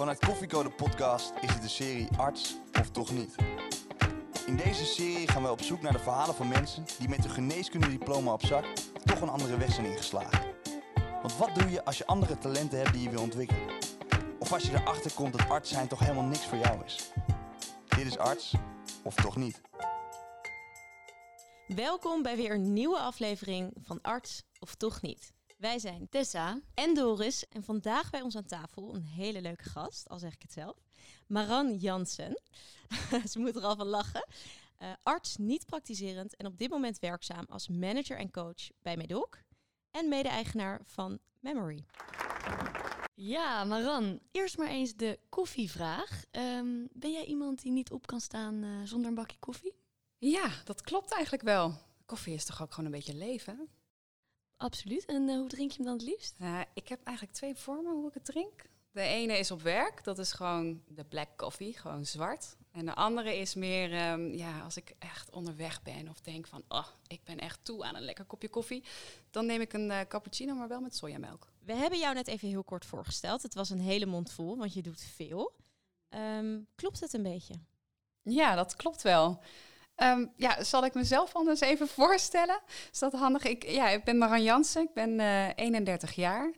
Vanuit Koffiecode Podcast is het de serie Arts of Toch Niet. In deze serie gaan we op zoek naar de verhalen van mensen die met hun geneeskundediploma op zak toch een andere weg zijn ingeslagen. Want wat doe je als je andere talenten hebt die je wil ontwikkelen? Of als je erachter komt dat arts zijn toch helemaal niks voor jou is? Dit is Arts of Toch Niet. Welkom bij weer een nieuwe aflevering van Arts of Toch Niet. Wij zijn Tessa. en Doris en vandaag bij ons aan tafel een hele leuke gast, al zeg ik het zelf. Maran Jansen. Ze moet er al van lachen. Eh, arts, niet praktiserend en op dit moment werkzaam als manager en coach bij Medoc. En mede-eigenaar van Memory. Ja, Maran, eerst maar eens de koffievraag. Ehm, ben jij iemand die niet op kan staan eh, zonder een bakje koffie? Ja, dat klopt eigenlijk wel. Koffie is toch ook gewoon een beetje leven? Absoluut. En eh, hoe drink je hem dan het liefst? Uh, ik heb eigenlijk twee vormen hoe ik het drink. De ene is op werk, dat is gewoon de black coffee, gewoon zwart. En de andere is meer um, ja, als ik echt onderweg ben of denk van, oh, ik ben echt toe aan een lekker kopje koffie. Dan neem ik een uh, cappuccino, maar wel met sojamelk. We hebben jou net even heel kort voorgesteld. Het was een hele mond vol, want je doet veel. Um, klopt het een beetje? Ja, dat klopt wel. Um, ja, zal ik mezelf anders even voorstellen? Is dat handig? Ik, ja, ik ben Maran Jansen, ik ben uh, 31 jaar.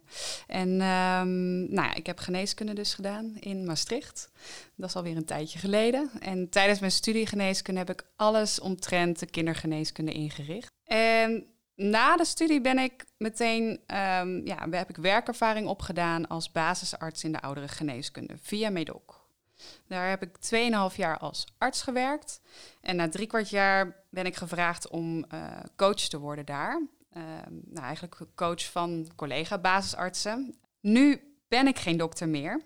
En um, nou ik heb geneeskunde dus gedaan in Maastricht. Dat is alweer een tijdje geleden. En tijdens mijn studie geneeskunde heb ik alles omtrent de kindergeneeskunde ingericht. En na de studie ben ik meteen, um, ja, heb ik werkervaring opgedaan als basisarts in de oudere geneeskunde via Medoc. Daar heb ik 2,5 jaar als arts gewerkt. En na drie kwart jaar ben ik gevraagd om uh, coach te worden daar. Uh, nou, eigenlijk coach van collega-basisartsen. Nu ben ik geen dokter meer.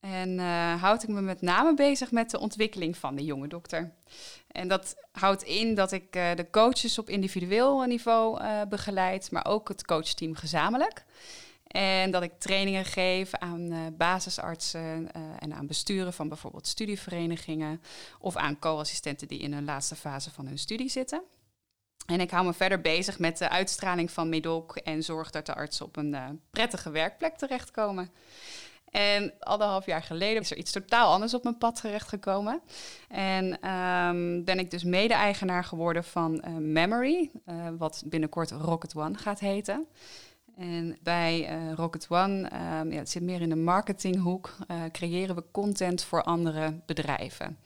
En uh, houd ik me met name bezig met de ontwikkeling van de jonge dokter. En dat houdt in dat ik uh, de coaches op individueel niveau begeleid, maar ook het coachteam gezamenlijk. En dat ik trainingen geef aan uh, basisartsen uh, en aan besturen van bijvoorbeeld studieverenigingen of aan co-assistenten die in een laatste fase van hun studie zitten. En ik hou me verder bezig met de uitstraling van Medoc en zorg dat de artsen op een uh, prettige werkplek terechtkomen. En anderhalf jaar geleden is er iets totaal anders op mijn pad terechtgekomen. En um, ben ik dus mede-eigenaar geworden van Memory, wat binnenkort Rocket One gaat heten. En bij uh, Rocket One, um, ja, het zit meer in de marketinghoek, uh, creëren we content voor andere bedrijven.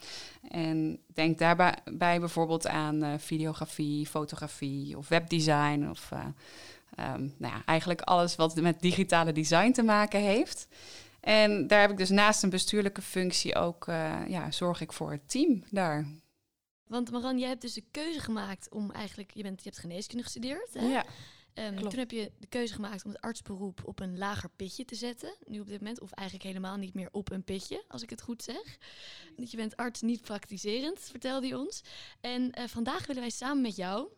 En denk daarbij bij bijvoorbeeld aan uh, videografie, fotografie of webdesign of um, nou ja, eigenlijk alles wat met digitale design te maken heeft. En daar heb ik dus naast een bestuurlijke functie ook, ja, zorg ik voor het team daar. Want Maran, jij hebt dus de keuze gemaakt om eigenlijk, je, bent, je hebt geneeskunde gestudeerd. Hè? Ja. Um, toen heb je de keuze gemaakt om het artsberoep op een lager pitje te zetten. Nu op dit moment, of eigenlijk helemaal niet meer op een pitje, als ik het goed zeg. Want je bent arts niet praktiserend, vertelde je ons. En uh, vandaag willen wij samen met jou,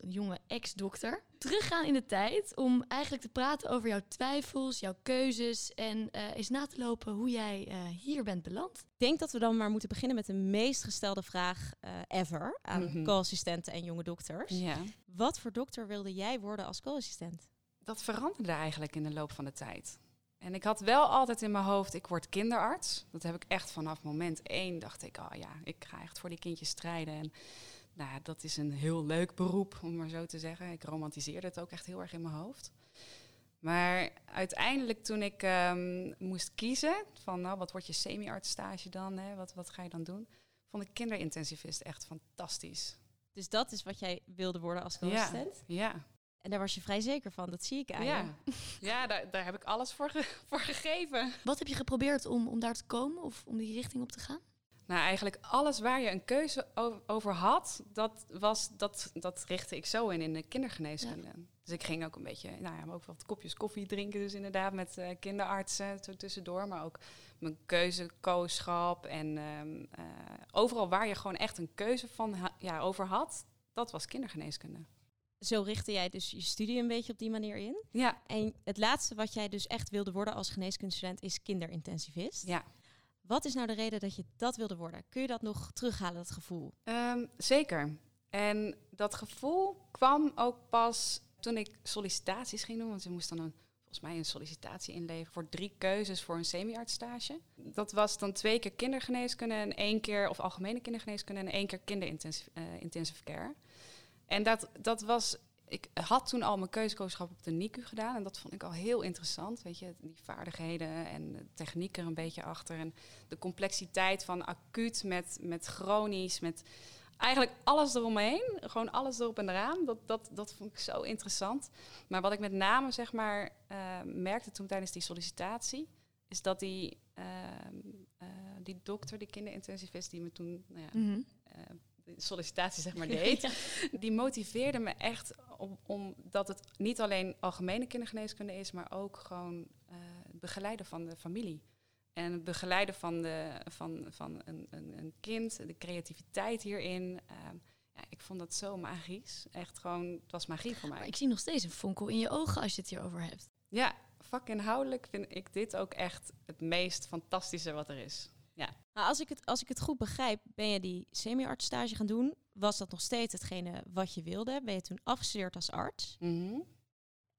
jonge ex-dokter, teruggaan in de tijd om eigenlijk te praten over jouw twijfels, jouw keuzes en uh, eens na te lopen hoe jij uh, hier bent beland. Ik denk dat we dan maar moeten beginnen met de meest gestelde vraag uh, ever aan mm -hmm. co-assistenten en jonge dokters. Ja. Wat voor dokter wilde jij worden als co-assistent? Dat veranderde eigenlijk in de loop van de tijd. En ik had wel altijd in mijn hoofd, ik word kinderarts. Dat heb ik echt vanaf moment één, dacht ik, oh ja, ik ga echt voor die kindjes strijden. En nou, dat is een heel leuk beroep, om maar zo te zeggen. Ik romantiseerde het ook echt heel erg in mijn hoofd. Maar uiteindelijk toen ik um, moest kiezen van nou, wat wordt je semi-arts stage dan, hè? Wat, wat ga je dan doen, vond ik kinderintensivist echt fantastisch. Dus dat is wat jij wilde worden als co-assistent? Ja, ja. En daar was je vrij zeker van, dat zie ik aan Ja, ja daar, daar heb ik alles voor, ge voor gegeven. Wat heb je geprobeerd om, om daar te komen of om die richting op te gaan? Nou, eigenlijk alles waar je een keuze over had, dat, was, dat, dat richtte ik zo in in de kindergeneeskunde. Ja. Dus ik ging ook een beetje, nou ja, ook wat kopjes koffie drinken, dus inderdaad met uh, kinderartsen zo tussendoor. Maar ook mijn keuzekooschap en um, uh, overal waar je gewoon echt een keuze van ja, over had, dat was kindergeneeskunde. Zo richtte jij dus je studie een beetje op die manier in. Ja. En het laatste wat jij dus echt wilde worden als geneeskundestudent is kinderintensivist. Ja. Wat is nou de reden dat je dat wilde worden? Kun je dat nog terughalen, dat gevoel? Um, zeker. En dat gevoel kwam ook pas toen ik sollicitaties ging doen. Want je moest dan een, volgens mij een sollicitatie inleveren voor drie keuzes voor een semi-artstage. Dat was dan twee keer kindergeneeskunde en één keer, of algemene kindergeneeskunde en één keer kinderintensive uh, intensive care. En dat, dat was ik had toen al mijn keuzekooschap op de NICU gedaan. En dat vond ik al heel interessant. Weet je, die vaardigheden en de techniek er een beetje achter. En de complexiteit van acuut met, met chronisch, met eigenlijk alles eromheen. Gewoon alles erop en eraan. Dat, dat, dat vond ik zo interessant. Maar wat ik met name zeg maar uh, merkte toen tijdens die sollicitatie... is dat die, uh, uh, die dokter, die kinderintensivist... die me toen nou ja, mm -hmm de sollicitatie zeg maar deed, die motiveerde me echt om, omdat het niet alleen algemene kindergeneeskunde is, maar ook gewoon uh, het begeleiden van de familie. En het begeleiden van, de, van, van een, een, een kind, de creativiteit hierin. Uh, ja, ik vond dat zo magisch. Echt gewoon, het was magie voor mij. Maar ik zie nog steeds een fonkel in je ogen als je het hierover hebt. Ja, vakinhoudelijk vind ik dit ook echt het meest fantastische wat er is. Ja. Maar als ik, het, als ik het goed begrijp, ben je die semi-artsstage gaan doen. Was dat nog steeds hetgene wat je wilde? Ben je toen afgestudeerd als arts? Mm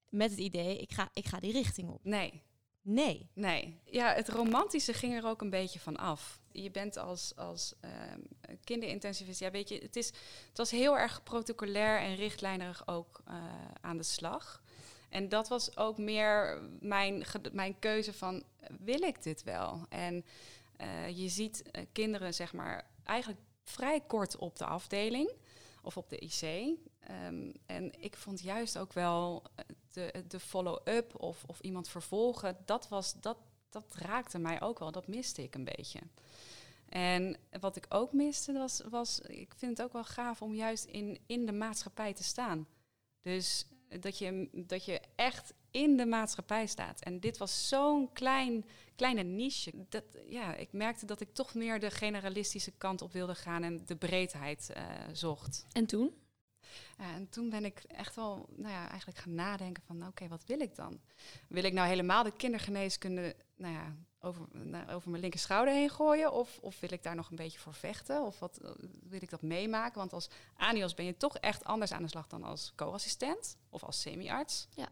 Met het idee, ik ga, ik ga die richting op. Nee. Nee. Nee. Ja, het romantische ging er ook een beetje van af. Je bent als, als um, kinderintensivist, ja weet je, het, is, het was heel erg protocolair en richtlijnerig ook uh, aan de slag. En dat was ook meer mijn, mijn keuze van, wil ik dit wel? En uh, je ziet uh, kinderen, zeg maar, eigenlijk vrij kort op de afdeling of op de IC. Um, en ik vond juist ook wel de, de follow-up of, of iemand vervolgen, dat, was, dat, dat raakte mij ook wel. Dat miste ik een beetje. En wat ik ook miste was, was, ik vind het ook wel gaaf om juist in, in de maatschappij te staan. Dus dat je, dat je echt in de maatschappij staat. En dit was zo'n klein, kleine niche. Dat, ja, ik merkte dat ik toch meer de generalistische kant op wilde gaan en de breedheid uh, zocht. En toen? Ja, en toen ben ik echt wel nou ja, eigenlijk gaan nadenken van oké, okay, wat wil ik dan? Wil ik nou helemaal de kindergeneeskunde nou ja, over, nou, over mijn linker schouder heen gooien? Of, of wil ik daar nog een beetje voor vechten? Of wat, wil ik dat meemaken? Want als ANIOS ben je toch echt anders aan de slag dan als co-assistent of als semi-arts. Ja.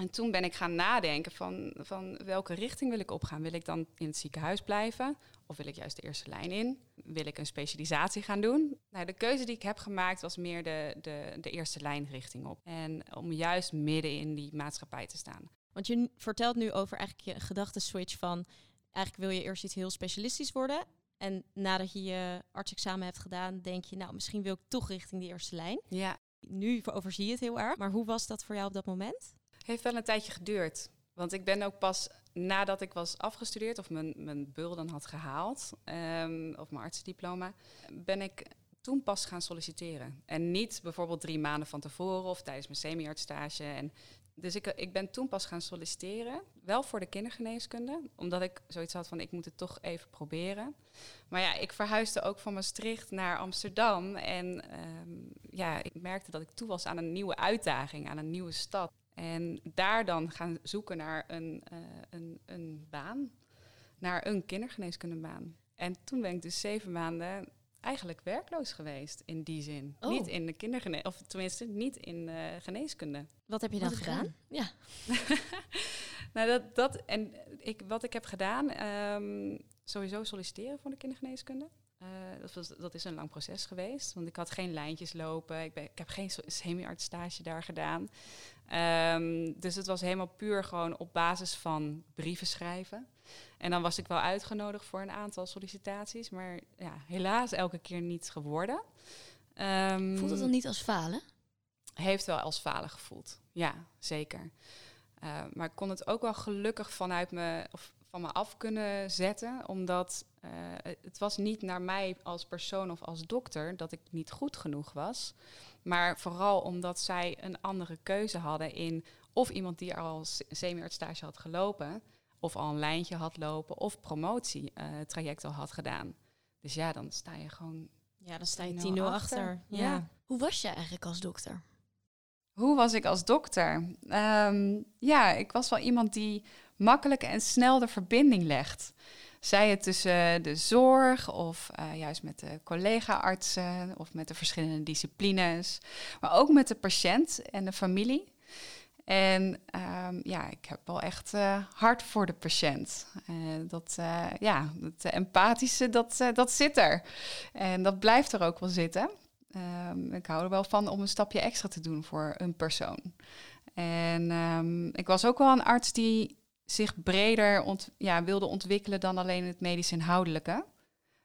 En toen ben ik gaan nadenken van, van welke richting wil ik opgaan. Wil ik dan in het ziekenhuis blijven? Of wil ik juist de eerste lijn in? Wil ik een specialisatie gaan doen? Nou, de keuze die ik heb gemaakt was meer de, de, de eerste lijn richting op. En om juist midden in die maatschappij te staan. Want je vertelt nu over eigenlijk je gedachtenswitch van... eigenlijk wil je eerst iets heel specialistisch worden... En nadat je je artsexamen hebt gedaan, denk je, nou, misschien wil ik toch richting die eerste lijn. Ja. Nu overzie je het heel erg. Maar hoe was dat voor jou op dat moment? Heeft wel een tijdje geduurd. Want ik ben ook pas nadat ik was afgestudeerd of mijn, mijn dan had gehaald, um, of mijn artsendiploma, ben ik toen pas gaan solliciteren. En niet bijvoorbeeld drie maanden van tevoren of tijdens mijn semi-artstage. En dus ik, ik ben toen pas gaan solliciteren, wel voor de kindergeneeskunde, omdat ik zoiets had van ik moet het toch even proberen. Maar ja, ik verhuisde ook van Maastricht naar Amsterdam en um, ja, ik merkte dat ik toe was aan een nieuwe uitdaging, aan een nieuwe stad. En daar dan gaan zoeken naar een, uh, een, een baan, naar een kindergeneeskundebaan. En toen ben ik dus zeven maanden eigenlijk werkloos geweest in die zin. Oh. Niet in de kindergeneeskunde, of tenminste niet in uh, geneeskunde. Wat heb je dan gedaan? Ja. nou, dat, dat en ik, wat ik heb gedaan, um, sowieso solliciteren voor de kindergeneeskunde. Uh, dat, was, dat is een lang proces geweest, want ik had geen lijntjes lopen. Ik, ben, ik heb geen semi-artstage daar gedaan. Um, dus het was helemaal puur gewoon op basis van brieven schrijven. En dan was ik wel uitgenodigd voor een aantal sollicitaties, maar ja, helaas elke keer niet geworden. Um, Voelt het dan niet als falen? Heeft wel als falen gevoeld, ja, zeker. Uh, maar ik kon het ook wel gelukkig vanuit me, of van me af kunnen zetten, omdat uh, het was niet naar mij als persoon of als dokter dat ik niet goed genoeg was, maar vooral omdat zij een andere keuze hadden in of iemand die al semi-artstage had gelopen, of al een lijntje had lopen, of promotietraject uh, al had gedaan. Dus ja, dan sta je gewoon. Ja, dan sta je 10-0 achter. achter. Ja. ja. Hoe was je eigenlijk als dokter? Hoe was ik als dokter? Um, ja, ik was wel iemand die makkelijk en snel de verbinding legt. Zij het tussen de zorg of uh, juist met de collega-artsen of met de verschillende disciplines, maar ook met de patiënt en de familie. En ehm, ja, ik heb wel echt uh, hart voor de patiënt. Uh, dat, ja, het empathische, dat, dat zit er. En dat blijft er ook wel zitten. Um, ik hou er wel van om een stapje extra te doen voor een persoon. En um, ik was ook wel een arts die zich breder ont ja, wilde ontwikkelen dan alleen het medisch inhoudelijke.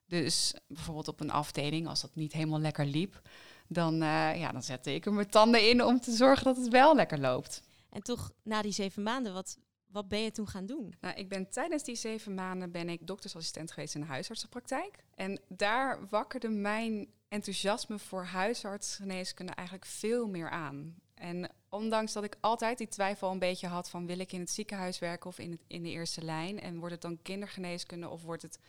Dus bijvoorbeeld op een afdeling, als dat niet helemaal lekker liep, dan, ja, dan zette ik er mijn tanden in om te zorgen dat het wel lekker loopt. En toch, na die zeven maanden, wat, wat ben je toen gaan doen? Nou, ik ben tijdens die zeven maanden ben ik doktersassistent geweest in de huisartsenpraktijk. En daar wakkerde mijn enthousiasme voor huisartsgeneeskunde eigenlijk veel meer aan. En ondanks dat ik altijd die twijfel een beetje had van wil ik in het ziekenhuis werken of in, in de eerste lijn en wordt het dan kindergeneeskunde of wordt het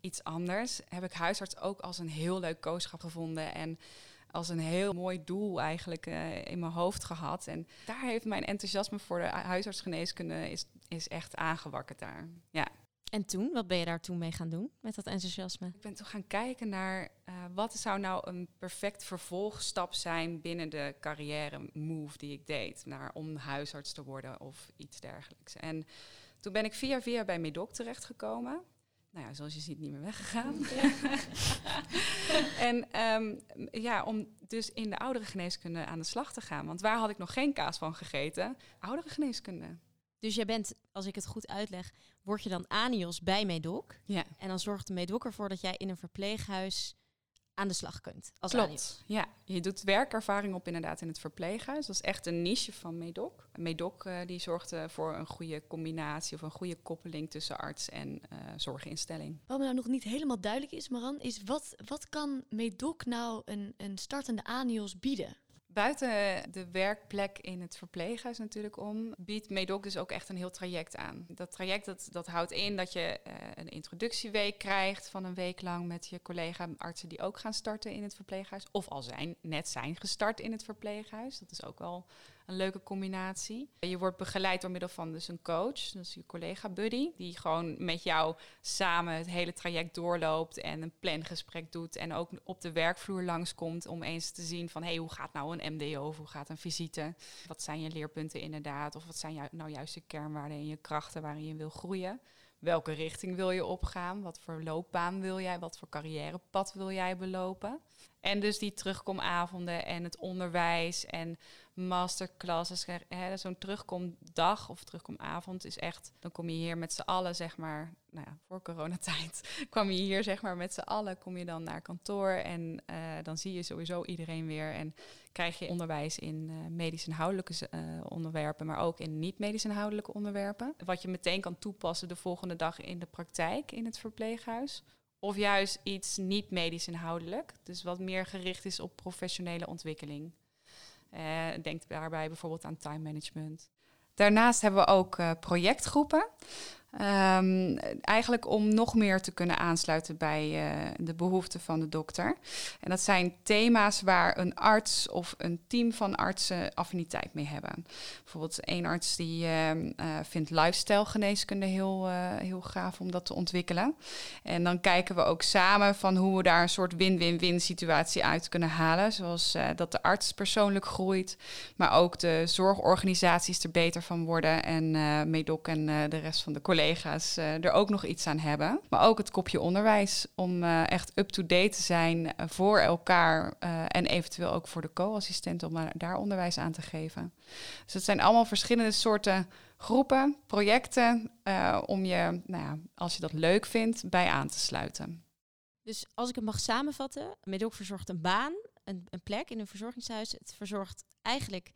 iets anders, heb ik huisarts ook als een heel leuk kooschap gevonden en als een heel mooi doel eigenlijk uh, in mijn hoofd gehad. En daar heeft mijn enthousiasme voor de huisartsgeneeskunde is, is echt aangewakkerd daar. Ja. En toen, wat ben je daar toen mee gaan doen met dat enthousiasme? Ik ben toen gaan kijken naar uh, wat zou nou een perfect vervolgstap zijn binnen de carrière move die ik deed. Naar, om huisarts te worden of iets dergelijks. En toen ben ik via via bij Medoc terechtgekomen nou ja, zoals je ziet, niet meer weggegaan. en um, ja, om dus in de oudere geneeskunde aan de slag te gaan. Want waar had ik nog geen kaas van gegeten? Oudere geneeskunde. Dus jij bent, als ik het goed uitleg, word je dan anios bij Medoc. Ja. En dan zorgt de Medoc ervoor dat jij in een verpleeghuis aan de slag kunt. Als Klopt, ja. Je doet werkervaring op inderdaad in het verpleeghuis. Dat is echt een niche van Medoc. Medoc uh, die zorgt voor een goede combinatie of een goede koppeling tussen arts en uh, zorginstelling. Wat me nou nog niet helemaal duidelijk is, Maran, is wat, wat kan Medoc nou een, een startende ANIOS bieden? Buiten de werkplek in het verpleeghuis natuurlijk om, biedt Medoc dus ook echt een heel traject aan. Dat traject dat, dat houdt in dat je uh, een introductieweek krijgt van een week lang met je collega-artsen die ook gaan starten in het verpleeghuis. Of al zijn, net zijn gestart in het verpleeghuis. Dat is ook wel een leuke combinatie. Je wordt begeleid door middel van dus een coach, dus je collega buddy, die gewoon met jou samen het hele traject doorloopt en een plangesprek doet en ook op de werkvloer langskomt om eens te zien van hey, hoe gaat nou een MDO of hoe gaat een visite? Wat zijn je leerpunten inderdaad? Of wat zijn nou juist je kernwaarden en je krachten waarin je wil groeien? Welke richting wil je opgaan? Wat voor loopbaan wil jij? Wat voor carrièrepad wil jij belopen? En dus die terugkomavonden en het onderwijs en masterclasses. Zo'n terugkomdag of terugkomavond is echt... Dan kom je hier met z'n allen, zeg maar... Nou ja, voor coronatijd kwam je hier, zeg maar, met z'n allen... kom je dan naar kantoor en uh, dan zie je sowieso iedereen weer... en krijg je onderwijs in uh, medisch inhoudelijke uh, onderwerpen... maar ook in niet-medisch inhoudelijke onderwerpen. Wat je meteen kan toepassen de volgende dag in de praktijk in het verpleeghuis... Of juist iets niet medisch inhoudelijk, dus wat meer gericht is op professionele ontwikkeling. Uh, denk daarbij bijvoorbeeld aan time management. Daarnaast hebben we ook uh, projectgroepen. Um, eigenlijk om nog meer te kunnen aansluiten bij uh, de behoeften van de dokter. En dat zijn thema's waar een arts of een team van artsen affiniteit mee hebben. Bijvoorbeeld één arts die uh, uh, vindt lifestyle geneeskunde heel, heel gaaf om dat te ontwikkelen. En dan kijken we ook samen van hoe we daar een soort win-win-win situatie uit kunnen halen. Zoals dat de arts persoonlijk groeit, maar ook de zorgorganisaties er beter van worden. En Medoc en de rest van de collega's collega's uh, er ook nog iets aan hebben. Maar ook het kopje onderwijs om uh, echt up-to-date te zijn uh, voor elkaar en eventueel ook voor de co-assistent om daar onderwijs aan te geven. Dus het zijn allemaal verschillende soorten groepen, projecten om je, nou ja, als je dat leuk vindt, bij aan te sluiten. Dus als ik het mag samenvatten, Medoc verzorgt een baan, een, een plek in een verzorgingshuis. Het verzorgt eigenlijk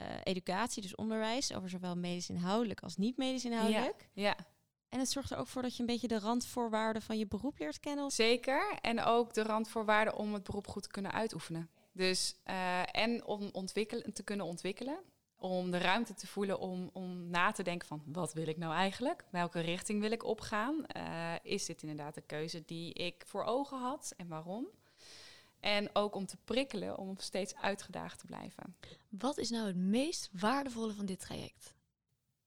uh, educatie, dus onderwijs, over zowel medisch inhoudelijk als niet medisch inhoudelijk. Ja, ja. En het zorgt er ook voor dat je een beetje de randvoorwaarden van je beroep leert kennen. Zeker. En ook de randvoorwaarden om het beroep goed te kunnen uitoefenen. Dus uh, en om ontwikkelen, te kunnen ontwikkelen. Om de ruimte te voelen om, om na te denken van wat wil ik nou eigenlijk? Welke richting wil ik opgaan? Uh, is dit inderdaad de keuze die ik voor ogen had en waarom? En ook om te prikkelen om steeds uitgedaagd te blijven. Wat is nou het meest waardevolle van dit traject?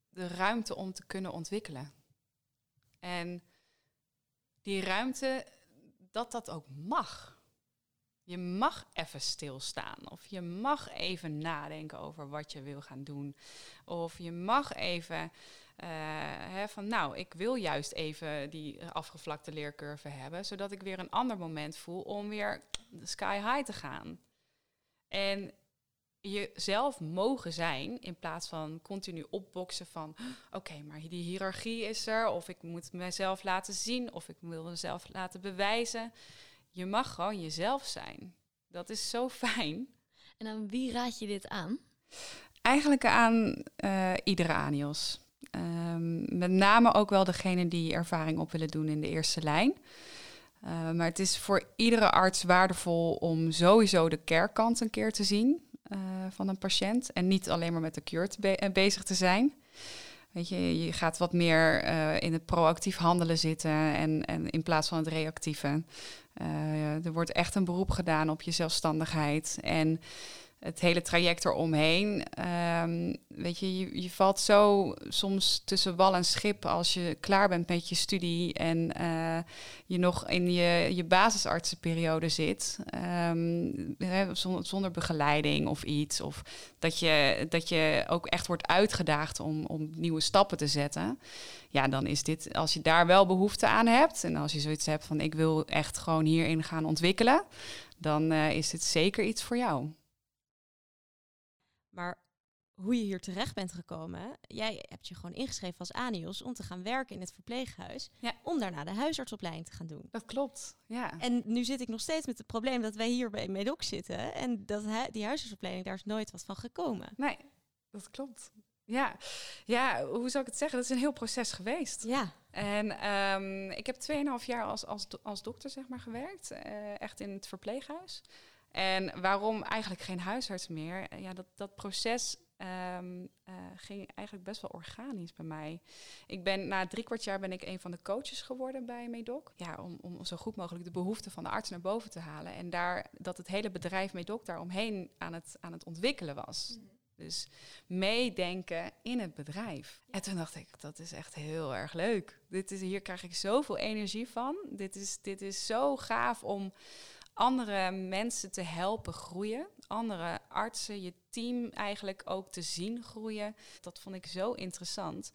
De ruimte om te kunnen ontwikkelen. En die ruimte, dat dat ook mag. Je mag even stilstaan. Of je mag even nadenken over wat je wil gaan doen. Of je mag even uh, hè, van, nou, ik wil juist even die afgevlakte leercurve hebben, zodat ik weer een ander moment voel om weer sky high te gaan. En jezelf mogen zijn in plaats van continu opboksen van oké, maar die hiërarchie is er of ik moet mezelf laten zien of ik wil mezelf laten bewijzen. Je mag gewoon jezelf zijn. Dat is zo fijn. En aan wie raad je dit aan? Eigenlijk aan uh, iedere Anios. Um, met name ook wel degene die ervaring op willen doen in de eerste lijn. Uh, maar het is voor iedere arts waardevol om sowieso de care-kant een keer te zien uh, van een patiënt. En niet alleen maar met de cure eh, bezig te zijn. Weet je, je gaat wat meer uh, in het proactief handelen zitten en, en in plaats van het reactieve. er wordt echt een beroep gedaan op je zelfstandigheid. En het hele traject eromheen. Um, weet je, je, valt zo soms tussen wal en schip als je klaar bent met je studie en uh, je nog in je, je basisartsenperiode zit, um, zonder, zonder, begeleiding of iets. Of dat je, dat je ook echt wordt uitgedaagd om, om nieuwe stappen te zetten. Ja, dan is dit, als je daar wel behoefte aan hebt en als je zoiets hebt van ik wil echt gewoon hierin gaan ontwikkelen, dan uh, is dit zeker iets voor jou. Hoe je hier terecht bent gekomen, jij hebt je gewoon ingeschreven als ANIOS om te gaan werken in het verpleeghuis. Ja. Om daarna de huisartsopleiding te gaan doen. Dat klopt, ja. En nu zit ik nog steeds met het probleem dat wij hier bij Medoc zitten. En dat die huisartsopleiding, daar is nooit wat van gekomen. Nee, dat klopt. Ja. ja, hoe zou ik het zeggen? Dat is een heel proces geweest. Ja. En um, ik heb 2,5 jaar als, als, als dokter zeg maar, gewerkt. Uh, echt in het verpleeghuis. En waarom eigenlijk geen huisarts meer? Ja, dat, dat proces um, uh, ging eigenlijk best wel organisch bij mij. Ik ben na drie kwart jaar ben ik een van de coaches geworden bij Medoc. Ja, om, om zo goed mogelijk de behoeften van de arts naar boven te halen. En daar dat het hele bedrijf Medoc daaromheen aan het, aan het ontwikkelen was. Mm. Dus meedenken in het bedrijf. En toen dacht ik, dat is echt heel erg leuk. Dit is, hier krijg ik zoveel energie van. Dit is, dit is zo gaaf om andere mensen te helpen groeien. Andere artsen, je team eigenlijk ook te zien groeien. Dat vond ik zo interessant.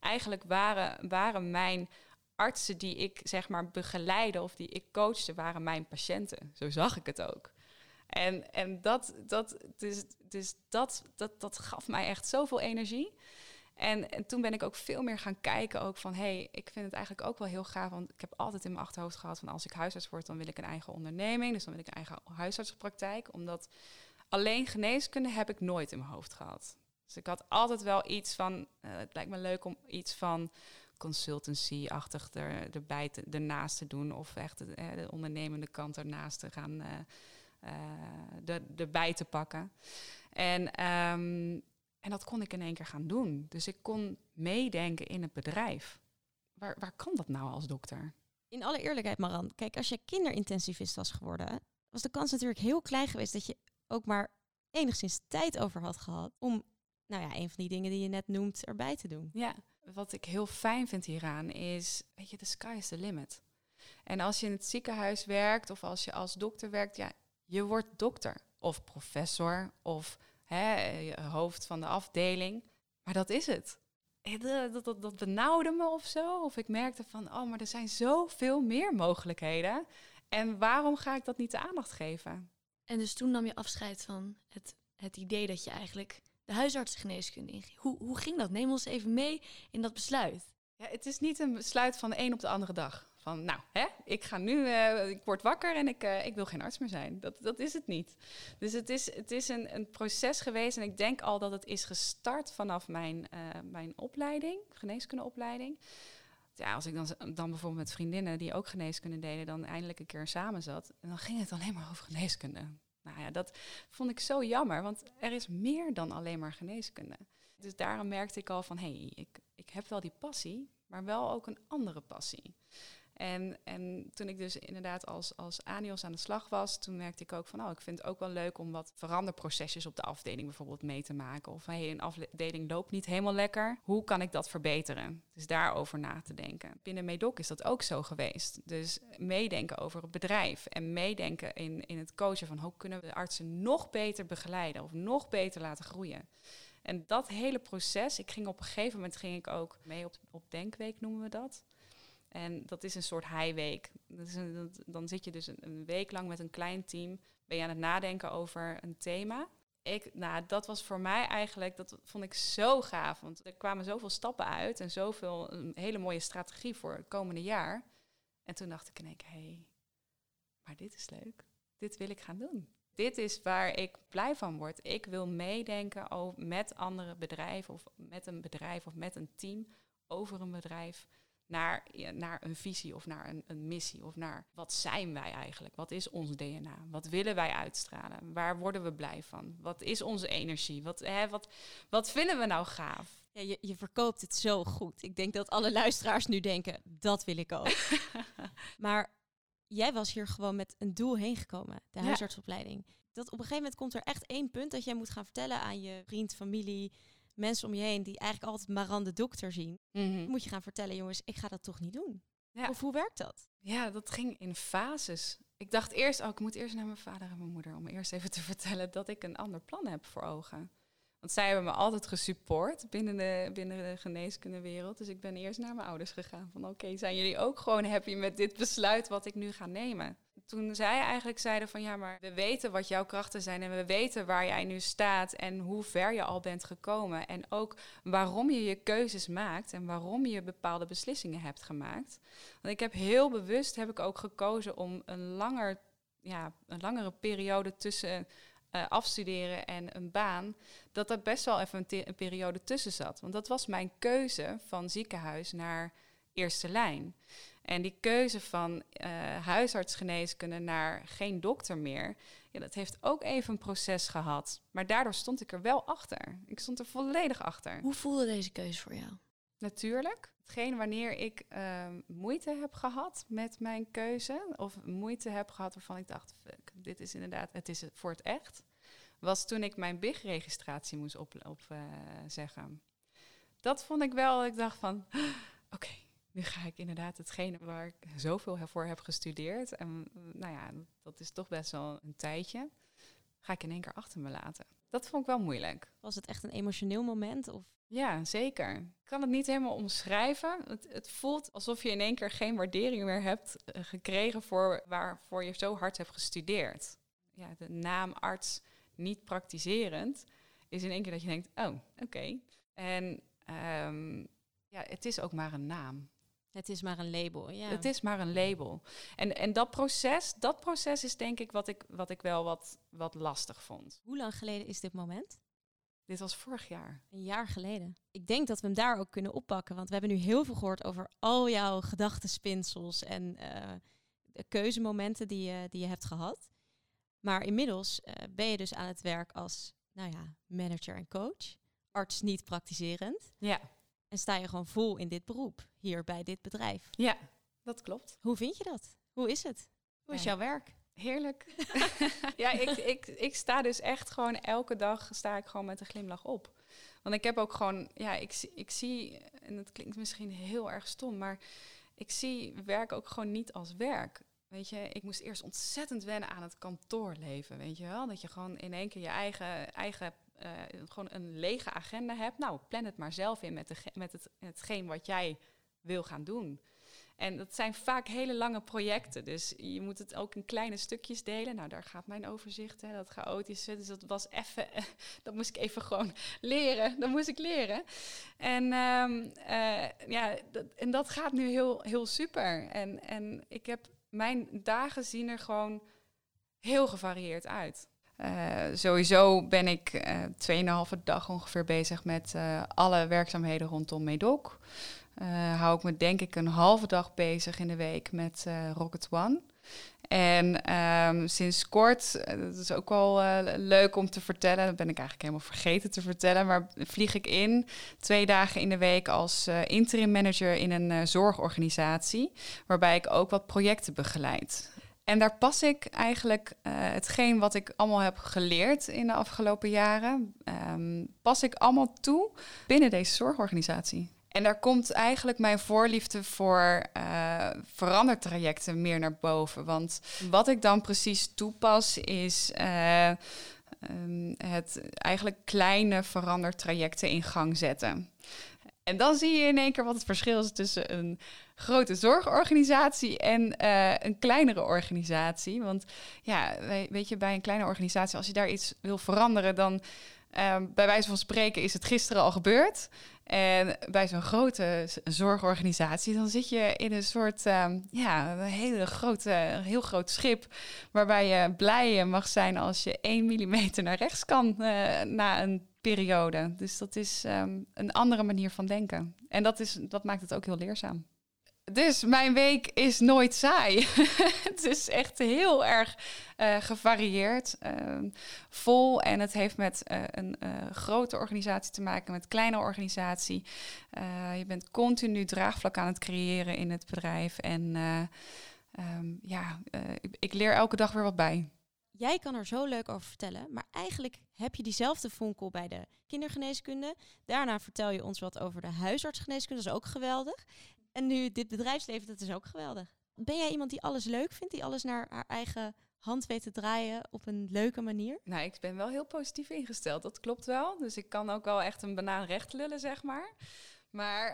Eigenlijk waren, waren mijn artsen die ik zeg maar begeleide of die ik coachte, waren mijn patiënten. Zo zag ik het ook. En, en dat, dat, dus, dus dat, dat, dat gaf mij echt zoveel energie. En, en, toen ben ik ook veel meer gaan kijken ook van... hey, ik vind het eigenlijk ook wel heel gaaf... want ik heb altijd in mijn achterhoofd gehad van... als ik huisarts word, dan wil ik een eigen onderneming. Dus dan wil ik een eigen huisartspraktijk. Omdat alleen geneeskunde heb ik nooit in mijn hoofd gehad. Dus ik had altijd wel iets van... Uh, het lijkt me leuk om iets van consultancy-achtig er, erbij te, ernaast te doen... of echt de, eh, de ondernemende kant ernaast te gaan... Uh, de, erbij te pakken. En... Um, en dat kon ik in één keer gaan doen. Dus ik kon meedenken in het bedrijf. Waar, waar kan dat nou als dokter? In alle eerlijkheid, Maran, kijk, als je kinderintensivist was geworden, was de kans natuurlijk heel klein geweest dat je ook maar enigszins tijd over had gehad om, nou ja, een van die dingen die je net noemt, erbij te doen. Ja, wat ik heel fijn vind hieraan is, weet je, de sky is the limit. En als je in het ziekenhuis werkt of als je als dokter werkt, ja, je wordt dokter of professor of hè, hoofd van de afdeling. Maar dat is het. Dat, dat, dat benauwde me of zo. Of ik merkte van, oh, maar er zijn zoveel meer mogelijkheden. En waarom ga ik dat niet de aandacht geven? En dus toen nam je afscheid van het, het idee dat je eigenlijk de huisartsengeneeskunde inging. Hoe, hoe ging dat? Neem ons even mee in dat besluit. Ja, het is niet een besluit van de een op de andere dag. Nou, hè, ik ga nu, uh, ik word wakker en ik, uh, ik wil geen arts meer zijn. Dat, dat is het niet. Dus het is, het is een, een proces geweest en ik denk al dat het is gestart vanaf mijn, uh, mijn opleiding, geneeskundeopleiding. Ja, als ik dan, dan bijvoorbeeld met vriendinnen die ook geneeskunde deden, dan eindelijk een keer samen zat. En dan ging het alleen maar over geneeskunde. Nou ja, dat vond ik zo jammer, want er is meer dan alleen maar geneeskunde. Dus daarom merkte ik al van, hé, hey, ik, ik heb wel die passie, maar wel ook een andere passie. En, en toen ik dus inderdaad als, als ANIOS aan de slag was, toen merkte ik ook van, oh, ik vind het ook wel leuk om wat veranderprocesjes op de afdeling bijvoorbeeld mee te maken. Of hey, een afdeling loopt niet helemaal lekker. Hoe kan ik dat verbeteren? Dus daarover na te denken. Binnen Medoc is dat ook zo geweest. Dus meedenken over het bedrijf en meedenken in, in het coachen van hoe kunnen we de artsen nog beter begeleiden of nog beter laten groeien. En dat hele proces, ik ging op een gegeven moment ging ik ook mee op, op Denkweek noemen we dat. En dat is een soort highweek. dan zit je dus een, week lang met een klein team, ben je aan het nadenken over een thema. Ik, nou, dat was voor mij eigenlijk, dat vond ik zo gaaf. Want er kwamen zoveel stappen uit en zoveel, een hele mooie strategie voor het komende jaar. En toen dacht ik in hé, hey, maar dit is leuk. Dit wil ik gaan doen. Dit is waar ik blij van word. Ik wil meedenken over, met andere bedrijven of met een bedrijf of met een team over een bedrijf naar, naar een visie of naar een, een, missie of naar wat zijn wij eigenlijk? Wat is ons DNA? Wat willen wij uitstralen? Waar worden we blij van? Wat is onze energie? Wat, hè, wat, wat vinden we nou gaaf? Ja, je, je verkoopt het zo goed. Ik denk dat alle luisteraars nu denken, dat wil ik ook. maar jij was hier gewoon met een doel heen gekomen, de huisartsopleiding. Dat op een gegeven moment komt er echt één punt dat jij moet gaan vertellen aan je vriend, familie, mensen om je heen die eigenlijk altijd Maran de dokter zien, mhm. moet je gaan vertellen, jongens, ik ga dat toch niet doen. Ja. Of hoe werkt dat? Ja, dat ging in fases. Ik dacht eerst, oh, ik moet eerst naar mijn vader en mijn moeder om eerst even te vertellen dat ik een ander plan heb voor ogen. Want zij hebben me altijd gesupport binnen de, binnen de geneeskundewereld. Dus ik ben eerst naar mijn ouders gegaan. Van oké, zijn jullie ook gewoon happy met dit besluit wat ik nu ga nemen? Toen zij eigenlijk zeiden van ja, maar we weten wat jouw krachten zijn en we weten waar jij nu staat en hoe ver je al bent gekomen. En ook waarom je je keuzes maakt en waarom je bepaalde beslissingen hebt gemaakt. Want ik heb heel bewust heb ik ook gekozen om een, langer, ja, een langere periode tussen uh, afstuderen en een baan, dat er best wel even een periode tussen zat. Want dat was mijn keuze van ziekenhuis naar eerste lijn. En die keuze van uh, huisartsgeneeskunde naar geen dokter meer, ja, dat heeft ook even een proces gehad. Maar daardoor stond ik er wel achter. Ik stond er volledig achter. Hoe voelde deze keuze voor jou? Natuurlijk. Hetgeen wanneer ik ehm, moeite heb gehad met mijn keuze, of moeite heb gehad waarvan ik dacht, fuck, dit is inderdaad, het is voor het echt, was toen ik mijn BIG-registratie moest opzeggen. Op, uh, dat vond ik wel, ik dacht van, oké, nu ga ik inderdaad hetgene waar ik zoveel voor heb gestudeerd. En nou ja, dat is toch best wel een tijdje. Ga ik in één keer achter me laten. Dat vond ik wel moeilijk. Was het echt een emotioneel moment? Of? Ja, zeker. Ik kan het niet helemaal omschrijven. Het, het voelt alsof je in één keer geen waardering meer hebt eh, gekregen voor waarvoor je zo hard hebt gestudeerd. Ja, de naam arts niet praktiserend is in één keer dat je denkt, oh, oké. En um, ja, het is ook maar een naam. Het is maar een label, ja. Het is maar een label. En, en dat proces, dat proces is denk ik wat ik, wat ik wel wat, wat lastig vond. Hoe lang geleden is dit moment? Dit was vorig jaar. Een jaar geleden. Ik denk dat we hem daar ook kunnen oppakken. Want we hebben nu heel veel gehoord over al jouw gedachtenspinsels en uh, de keuzemomenten die je, die je hebt gehad. Maar inmiddels uh, ben je dus aan het werk als nou ja, manager en coach. Arts niet praktiserend. Ja. En sta je gewoon vol in dit beroep, hier bij dit bedrijf. Ja, dat klopt. Hoe vind je dat? Hoe is het? Hoe is jouw werk? Heerlijk. ja, ik, ik, ik sta dus echt gewoon elke dag sta ik gewoon met een glimlach op. Want ik heb ook gewoon, ja, ik, ik zie, en dat klinkt misschien heel erg stom, maar ik zie werk ook gewoon niet als werk. Weet je, ik moest eerst ontzettend wennen aan het kantoorleven, weet je wel? Dat je gewoon in één keer je eigen, eigen uh, gewoon een lege agenda hebt. Nou, plan het maar zelf in met, de, met het, hetgeen wat jij wil gaan doen. En dat zijn vaak hele lange projecten. Dus je moet het ook in kleine stukjes delen. Nou, daar gaat mijn overzicht, hè, dat chaotische. Dus dat was even, dat moest ik even gewoon leren. Dat moest ik leren. En, um, ja, dat, en dat gaat nu heel, heel super. En, en ik heb mijn dagen zien er gewoon heel gevarieerd uit. Uh, sowieso ben ik uh, 2,5 dag ongeveer bezig met alle werkzaamheden rondom Medoc. Hou ik me denk ik een halve dag bezig in de week met Rocket One. En ehm, sinds kort, eh, dat is ook wel eh, leuk om te vertellen, dat ben ik eigenlijk helemaal vergeten te vertellen, maar vlieg ik in twee dagen in de week als uh, interim manager in een zorgorganisatie, waarbij ik ook wat projecten begeleid. En daar pas ik eigenlijk hetgeen wat ik allemaal heb geleerd in de afgelopen jaren, um, pas ik allemaal toe binnen deze zorgorganisatie. En daar komt eigenlijk mijn voorliefde voor uh, verandertrajecten meer naar boven. Want wat ik dan precies toepas is uh, um, het eigenlijk kleine verandertrajecten in gang zetten. En dan zie je in één keer wat het verschil is tussen een grote zorgorganisatie en uh, een kleinere organisatie. Want ja, weet je, bij een kleine organisatie, als je daar iets wil veranderen, dan Ehm, bij wijze van spreken is het gisteren al gebeurd. En bij zo'n grote zorgorganisatie, dan zit je in een soort, um, ja, een hele grote, heel groot schip. Waarbij je blij mag zijn als je 1 millimeter naar rechts kan uh, na een periode. Dus dat is um, een andere manier van denken. En dat, is, dat maakt het ook heel leerzaam. Dus mijn week is nooit saai. het is echt heel erg uh, gevarieerd, uh, vol. En het heeft met uh, een grote organisatie te maken, met kleine organisatie. je bent continu draagvlak aan het creëren in het bedrijf. En um, ja, ik, ik leer elke dag weer wat bij. Jij kan er zo leuk over vertellen, maar eigenlijk heb je diezelfde vonkel bij de kindergeneeskunde. Daarna vertel je ons wat over de huisartsgeneeskunde, dat is ook geweldig. En nu dit bedrijfsleven, dat is ook geweldig. Ben jij iemand die alles leuk vindt, die alles naar haar eigen hand weet te draaien op een leuke manier? Nou, ik ben wel heel positief ingesteld, dat klopt wel. Dus ik kan ook wel echt een banaan recht lullen, zeg maar. Maar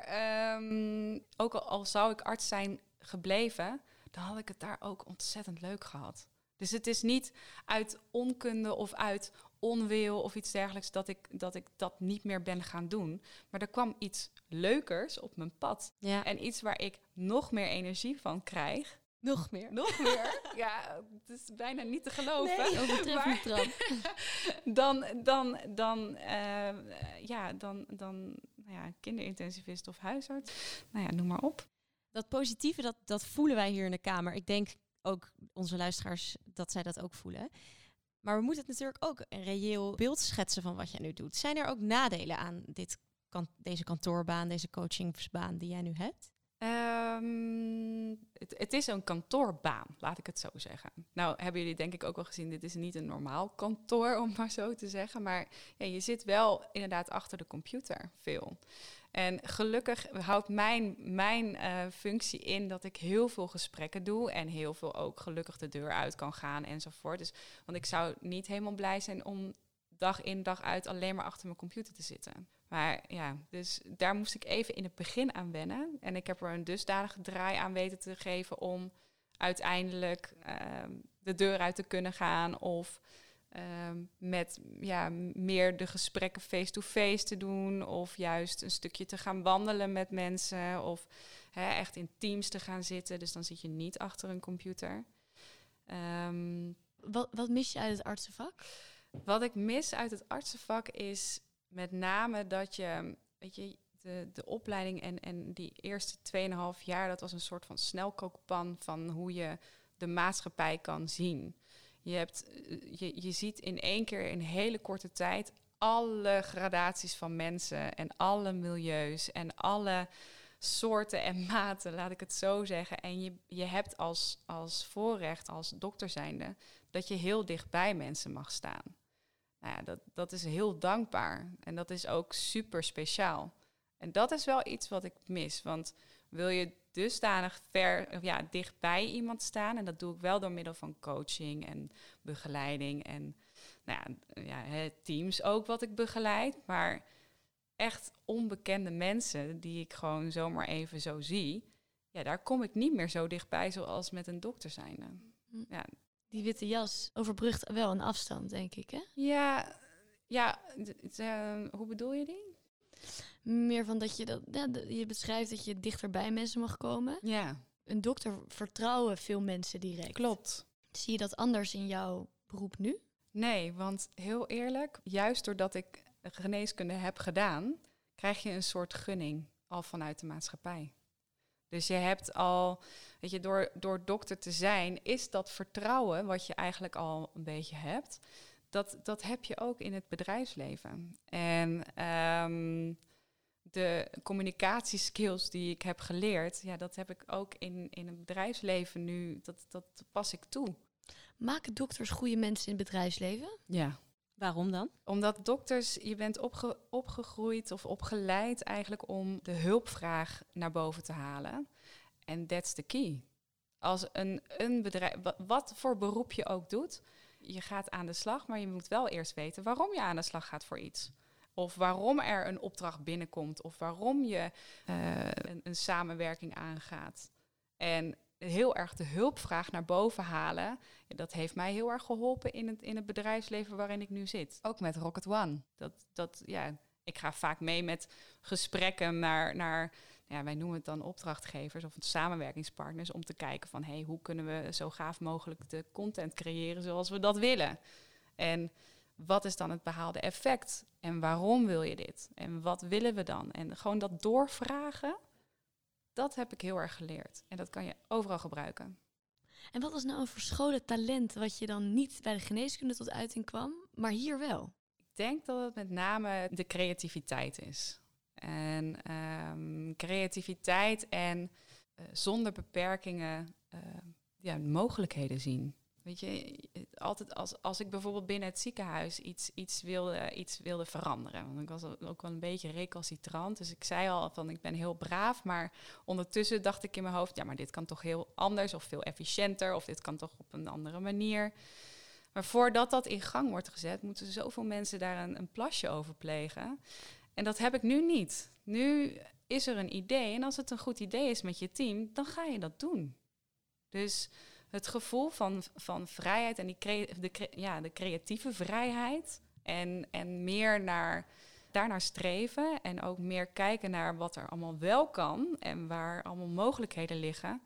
um, ook al, al zou ik arts zijn gebleven, dan had ik het daar ook ontzettend leuk gehad. Dus het is niet uit onkunde of uit onwil of iets dergelijks dat ik, dat ik dat niet meer ben gaan doen. Maar er kwam iets leukers op mijn pad. Ja. En iets waar ik nog meer energie van krijg. Nog meer. Nog meer. ja, het is bijna niet te geloven. Nee, dan, dan, dan, uh, ja, dan, dan nou ja, kinderintensivist of huisarts. Nou ja, noem maar op. Dat positieve, dat, dat voelen wij hier in de Kamer. Ik denk ook onze luisteraars dat zij dat ook voelen. Maar we moeten het natuurlijk ook een reëel beeld schetsen van wat jij nu doet. Zijn er ook nadelen aan dit, kan, deze kantoorbaan, deze coachingsbaan die jij nu hebt? Um, het, het, is een kantoorbaan, laat ik het zo zeggen. Nou, hebben jullie denk ik ook wel gezien, dit is niet een normaal kantoor, om maar zo te zeggen. Maar je zit wel inderdaad achter de computer veel. En gelukkig houdt mijn, mijn uh, functie in dat ik heel veel gesprekken doe en heel veel ook gelukkig de deur uit kan gaan enzovoort. Dus, want ik zou niet helemaal blij zijn om dag in dag uit alleen maar achter mijn computer te zitten. Maar ja, dus daar moest ik even in het begin aan wennen. En ik heb er een dusdanige draai aan weten te geven om uiteindelijk uh, de deur uit te kunnen gaan of Ehm, met ja, meer de gesprekken face-to-face te doen. Of juist een stukje te gaan wandelen met mensen. Of echt in teams te gaan zitten. Dus dan zit je niet achter een computer. Ehm, wat, wat mis je uit het artsenvak? Wat ik mis uit het artsenvak is met name dat je, weet je, de, de opleiding en, en die eerste 2,5 jaar, dat was een soort van snelkookpan van hoe je de maatschappij kan zien. Je, hebt, eh, je, je ziet in één keer in hele korte tijd alle gradaties van mensen en alle milieus en alle soorten en maten, laat ik het zo zeggen. En je, je hebt als, als voorrecht, als dokter zijnde, dat je heel dicht bij mensen mag staan. Nou ja, dat, dat is heel dankbaar en dat is ook super speciaal. En dat is wel iets wat ik mis, want wil je dusdanig ver, ja, dicht bij iemand staan. En dat doe ik wel door middel van coaching en begeleiding. En nou ja, ja, teams ook wat ik begeleid. Maar echt onbekende mensen die ik gewoon zomaar even zo zie. Ja, daar kom ik niet meer zo dichtbij zoals met een dokter zijnde. Hm. Ja. Die witte jas overbrugt wel een afstand, denk ik, hè? Ja, ja uh, hoe bedoel je die? Meer van dat je dat, ja, je beschrijft dat je dichter bij mensen mag komen. Ja. Een dokter vertrouwen veel mensen direct. Klopt. Zie je dat anders in jouw beroep nu? Nee, want heel eerlijk, juist doordat ik geneeskunde heb gedaan, krijg je een soort gunning al vanuit de maatschappij. Dus je hebt al, Weet je, door, door dokter te zijn, is dat vertrouwen wat je eigenlijk al een beetje hebt. Dat, dat heb je ook in het bedrijfsleven. En ehm, de communicatieskills die ik heb geleerd, ja, dat heb ik ook in, in het bedrijfsleven nu, dat, dat pas ik toe. Maken dokters goede mensen in het bedrijfsleven? Ja. Waarom dan? Omdat dokters, je bent opge, opgegroeid of opgeleid eigenlijk om de hulpvraag naar boven te halen. En that's the key. Als een, een bedrijf, wat voor beroep je ook doet, je gaat aan de slag, maar je moet wel eerst weten waarom je aan de slag gaat voor iets. Of waarom er een opdracht binnenkomt, of waarom je uh, een, een samenwerking aangaat. En heel erg de hulpvraag naar boven halen. Dat heeft mij heel erg geholpen in het, in het bedrijfsleven waarin ik nu zit. Ook met Rocket One. Dat, dat, ja, ik ga vaak mee met gesprekken naar, naar ja, wij noemen het dan opdrachtgevers of samenwerkingspartners, om te kijken van hey, hoe kunnen we zo gaaf mogelijk de content creëren zoals we dat willen. En wat is dan het behaalde effect? En waarom wil je dit? En wat willen we dan? En gewoon dat doorvragen, dat heb ik heel erg geleerd. En dat kan je overal gebruiken. En wat was nou een verscholen talent wat je dan niet bij de geneeskunde tot uiting kwam, maar hier wel? Ik denk dat het met name de creativiteit is. En um, creativiteit en uh, zonder beperkingen uh, ja, mogelijkheden zien. Weet je, altijd als, als ik bijvoorbeeld binnen het ziekenhuis iets, iets, wilde, iets wilde veranderen. Want ik was ook wel een beetje recalcitrant. Dus ik zei al van ik ben heel braaf. Maar ondertussen dacht ik in mijn hoofd, ja, maar dit kan toch heel anders of veel efficiënter. Of dit kan toch op een andere manier. Maar voordat dat in gang wordt gezet, moeten zoveel mensen daar een, een plasje over plegen. En dat heb ik nu niet. Nu is er een idee. En als het een goed idee is met je team, dan ga je dat doen. Dus het gevoel van, van vrijheid en die de, ja, de creatieve vrijheid. En, en meer naar, daarnaar streven. En ook meer kijken naar wat er allemaal wel kan. En waar allemaal mogelijkheden liggen.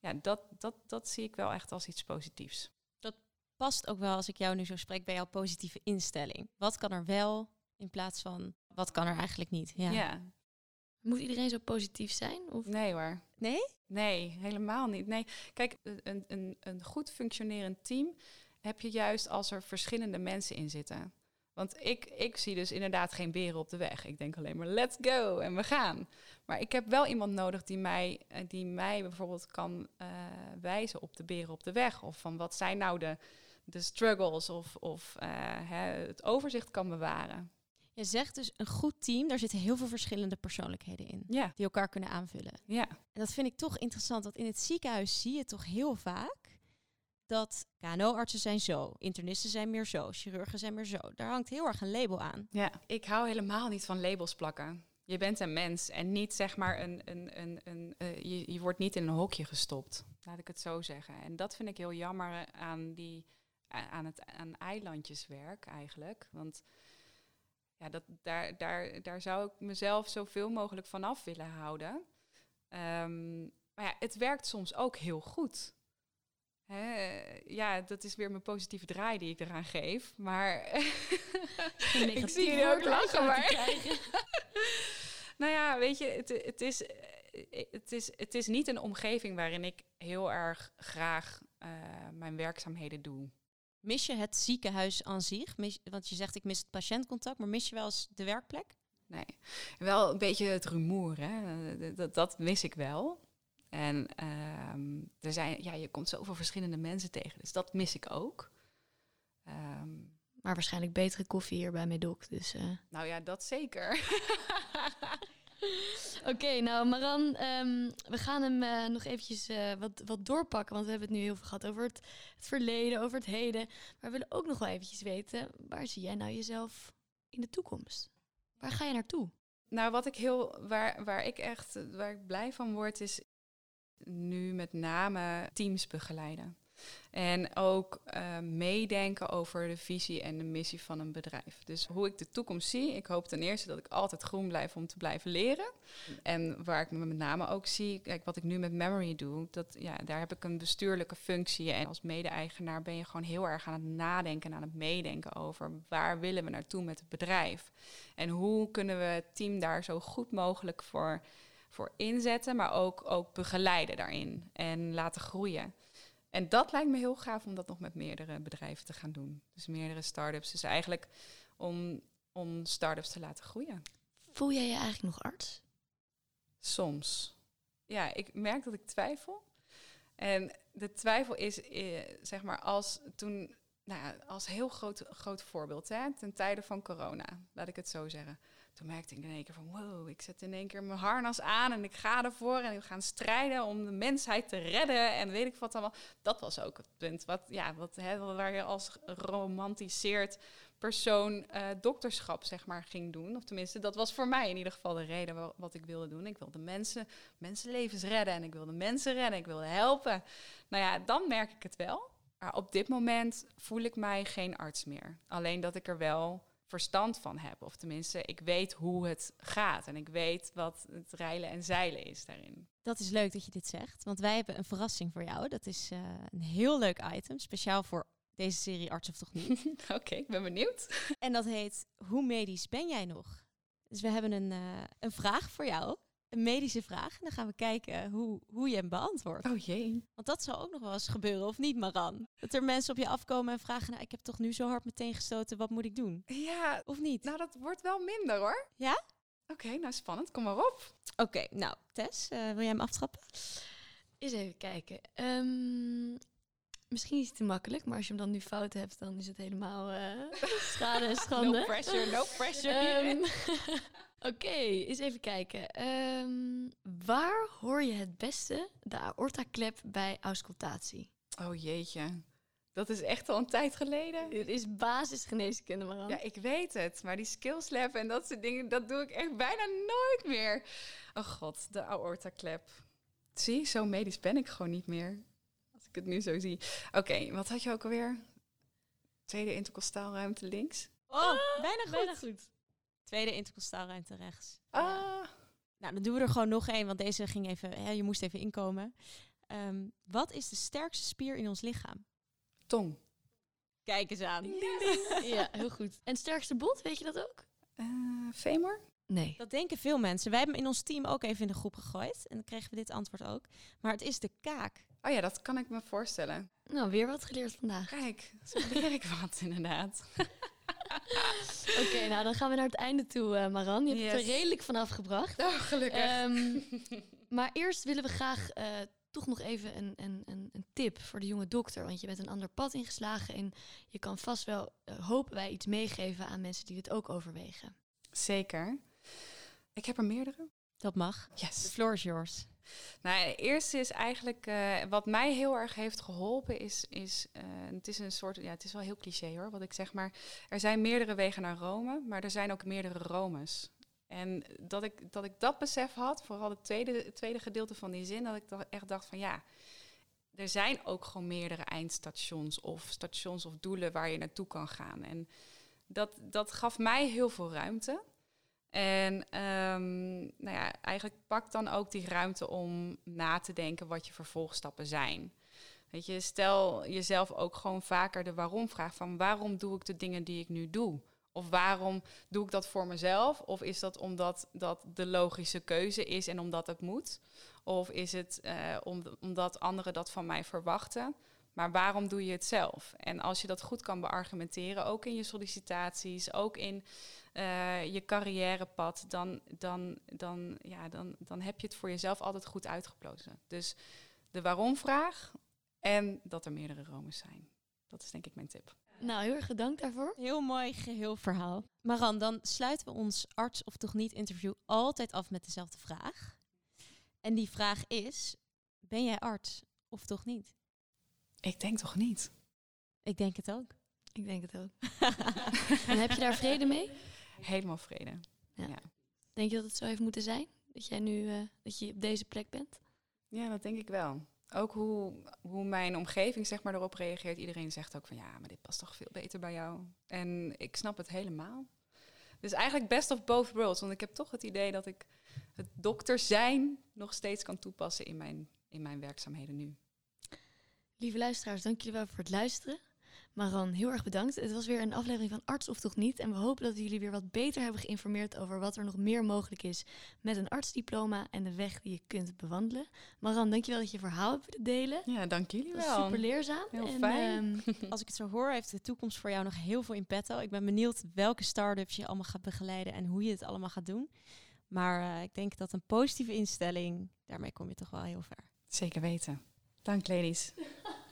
Ja, dat, dat, dat zie ik wel echt als iets positiefs. Dat past ook wel als ik jou nu zo spreek bij jouw positieve instelling. Wat kan er wel in plaats van wat kan er eigenlijk niet? Ja. ja. Moet iedereen zo positief zijn? Of? Nee hoor. Nee? Nee, helemaal niet. Nee, kijk, een, een, een goed functionerend team heb je juist als er verschillende mensen in zitten. Want ik, ik zie dus inderdaad geen beren op de weg. Ik denk alleen maar let's go en we gaan. Maar ik heb wel iemand nodig die mij, eh, die mij bijvoorbeeld kan uh, wijzen op de beren op de weg. Of van wat zijn nou de, de struggles of, of uh, hè, het overzicht kan bewaren. Je zegt dus een goed team, daar zitten heel veel verschillende persoonlijkheden in. Ja. Die elkaar kunnen aanvullen. Ja. En dat vind ik toch interessant, want in het ziekenhuis zie je toch heel vaak dat KNO-artsen zijn zo, internisten zijn meer zo, chirurgen zijn meer zo. Daar hangt heel erg een label aan. Ja, ik hou helemaal niet van labels plakken. Je bent een mens en niet zeg maar een, een, een, een uh, je, je wordt niet in een hokje gestopt. Laat ik het zo zeggen. En dat vind ik heel jammer aan die aan het aan eilandjeswerk eigenlijk. Want ja, dat, daar, daar, daar zou ik mezelf zoveel mogelijk van af willen houden. Um, maar ja, het werkt soms ook heel goed. Hè, ja, dat is weer mijn positieve draai die ik eraan geef. Maar ik zie jullie ook lachen. Maar nou ja, weet je, het, het, is, het, is, het is niet een omgeving waarin ik heel erg graag uh, mijn werkzaamheden doe. Mis je het ziekenhuis aan zich? Mis, want je zegt ik mis het patiëntcontact, maar mis je wel eens de werkplek? Nee, wel een beetje het rumoer, hè? Dat, dat mis ik wel. En um, er zijn, ja, je komt zoveel verschillende mensen tegen, dus dat mis ik ook. Um, maar waarschijnlijk betere koffie hier bij Medoc, dus... Uh... Nou ja, dat zeker. Oké, nou Maran, um, we gaan hem uh, nog eventjes uh, wat, wat doorpakken. Want we hebben het nu heel veel gehad over het, het, verleden, over het heden. Maar we willen ook nog wel eventjes weten, waar zie jij nou jezelf in de toekomst? Waar ga je naartoe? Nou, wat ik heel, waar, waar ik echt, waar ik blij van word, is nu met name teams begeleiden. En ook uh, meedenken over de visie en de missie van een bedrijf. Dus hoe ik de toekomst zie. Ik hoop ten eerste dat ik altijd groen blijf om te blijven leren. En waar ik me met name ook zie, kijk, wat ik nu met Memory doe, dat, ja, daar heb ik een bestuurlijke functie. En als mede-eigenaar ben je gewoon heel erg aan het nadenken, aan het meedenken over waar willen we naartoe met het bedrijf. En hoe kunnen we het team daar zo goed mogelijk voor voor inzetten, maar ook, ook begeleiden daarin en laten groeien. En dat lijkt me heel gaaf om dat nog met meerdere bedrijven te gaan doen. Dus meerdere start-ups. Dus eigenlijk om, om start-ups te laten groeien. Voel jij je eigenlijk nog arts? Soms. Ja, ik merk dat ik twijfel. En de twijfel is, eh, zeg maar, als toen, nou als heel groot, groot voorbeeld, hè, ten tijde van corona, laat ik het zo zeggen. Toen merkte ik in één keer van, wow, ik zet in één keer mijn harnas aan en ik ga ervoor en we gaan strijden om de mensheid te redden en weet ik wat allemaal. Dat was ook het punt wat, ja, wat, hè, waar je als romantiseert persoon uh, dokterschap zeg maar ging doen. Of tenminste, dat was voor mij in ieder geval de reden wat ik wilde doen. Ik wilde mensen, mensenlevens redden en ik wilde mensen redden. Ik wilde helpen. Nou ja, dan merk ik het wel. Maar op dit moment voel ik mij geen arts meer. Alleen dat ik er wel verstand van heb. Of tenminste, ik weet hoe het gaat. En ik weet wat het reilen en zeilen is daarin. Dat is leuk dat je dit zegt. Want wij hebben een verrassing voor jou. Dat is uh, een heel leuk item. Speciaal voor deze serie Arts of Toch Niet. Oké, ik ben benieuwd. En dat heet Hoe medisch ben jij nog? Dus we hebben een, uh, een vraag voor jou. Een medische vraag. En dan gaan we kijken hoe, hoe je hem beantwoordt. Oh jee. Want dat zou ook nog wel eens gebeuren, of niet, Maran? Dat er mensen op je afkomen en vragen: Nou, ik heb toch nu zo hard meteen gestoten, wat moet ik doen? Ja. Of niet? Nou, dat wordt wel minder hoor. Ja? Oké, nou spannend. Kom maar op. Oké, nou, Tess, uh, wil jij hem aftrappen? Eens even kijken. Um, Misschien is het te makkelijk, maar als je hem dan nu fout hebt, dan is het helemaal uh, schade en schande. no pressure, no pressure. Um, Oké, okay, eens even kijken. Um, waar hoor je het beste de aortaklep bij auscultatie? Oh jeetje. Dat is echt al een tijd geleden. Dit is basisgeneeskunde, Maran. Ja, ik weet het. Maar die skills lab en dat soort dingen, dat doe ik echt bijna nooit meer. Oh god, de aortaklep. Zie, zo medisch ben ik gewoon niet meer ik het nu zo zie. Oké, wat had je ook alweer? Tweede intercostaalruimte links. Oh, ah, bijna, goed. bijna goed. Tweede intercostaalruimte rechts. Ah. Nou, dan doen we er gewoon nog één, want deze ging even, hè, je moest even inkomen. Um, wat is de sterkste spier in ons lichaam? Tong. Kijk eens aan. ja, heel goed. En sterkste bot, weet je dat ook? Uh, femur? Nee. Dat denken veel mensen. Wij hebben hem in ons team ook even in de groep gegooid. En dan kregen we dit antwoord ook. Maar het is de kaak. Oh ja, dat kan ik me voorstellen. Nou, weer wat geleerd vandaag. Kijk, zo leer ik wat inderdaad. Oké, nou dan gaan we naar het einde toe, uh, Maran. Je hebt het er redelijk vanaf gebracht. Oh, gelukkig. Um, maar eerst willen we graag uh, toch nog even een, een, een, een, tip voor de jonge dokter. Want je bent een ander pad ingeslagen en je kan vast wel, uh, hopen wij, iets meegeven aan mensen die dit ook overwegen. Zeker. Ik heb er meerdere. Dat mag. Yes. The floor is yours. Nou, het eerste is eigenlijk uh, wat mij heel erg heeft geholpen, is, is uh, het is een soort, ja, het is wel heel cliché hoor, wat ik zeg, maar er zijn meerdere wegen naar Rome, maar er zijn ook meerdere Romes. En dat ik dat, ik dat besef had, vooral het tweede, tweede gedeelte van die zin, dat ik dat echt dacht van ja, er zijn ook gewoon meerdere eindstations of stations of doelen waar je naartoe kan gaan. En dat, dat gaf mij heel veel ruimte. En um, nou ja, eigenlijk pak dan ook die ruimte om na te denken wat je vervolgstappen zijn. Weet je, stel jezelf ook gewoon vaker de waarom-vraag van waarom doe ik de dingen die ik nu doe? Of waarom doe ik dat voor mezelf? Of is dat omdat dat de logische keuze is en omdat het moet? Of is het om, omdat anderen dat van mij verwachten? Maar waarom doe je het zelf? En als je dat goed kan beargumenteren, ook in je sollicitaties, ook in uh, je carrièrepad, dan, dan, dan, ja, dan, dan heb je het voor jezelf altijd goed uitgeplozen. Dus de waarom-vraag en dat er meerdere Romes zijn. Dat is denk ik mijn tip. Nou, heel erg bedankt daarvoor. Heel mooi geheel verhaal. Maran, dan sluiten we ons arts of toch niet interview altijd af met dezelfde vraag. En die vraag is: ben jij arts of toch niet? Ik denk toch niet. Ik denk het ook. Ik denk het ook. en heb je daar vrede mee? Helemaal vrede. Ja. ja. Denk je dat het zo heeft moeten zijn? Dat jij nu uh, dat je op deze plek bent? Ja, dat denk ik wel. Ook hoe, hoe mijn omgeving zeg maar, erop reageert. Iedereen zegt ook van ja, maar dit past toch veel beter bij jou. En ik snap het helemaal. Dus eigenlijk best of both worlds. Want ik heb toch het idee dat ik het dokter zijn nog steeds kan toepassen in mijn, in mijn werkzaamheden nu. Lieve luisteraars, dank jullie wel voor het luisteren. Maran, heel erg bedankt. Het was weer een aflevering van Arts of Toch Niet. En we hopen dat we jullie weer wat beter hebben geïnformeerd over wat er nog meer mogelijk is met een artsdiploma en de weg die je kunt bewandelen. Maran, dankjewel dat je verhaal hebt willen delen. Ja, dank jullie Dat wel. super leerzaam. Heel En, fijn. ehm, Als ik het zo hoor, heeft de toekomst voor jou nog heel veel in petto. Ik ben benieuwd welke start-ups je allemaal gaat begeleiden en hoe je het allemaal gaat doen. Maar eh, ik denk dat een positieve instelling, daarmee kom je toch wel heel ver. Zeker weten. Dank, ladies.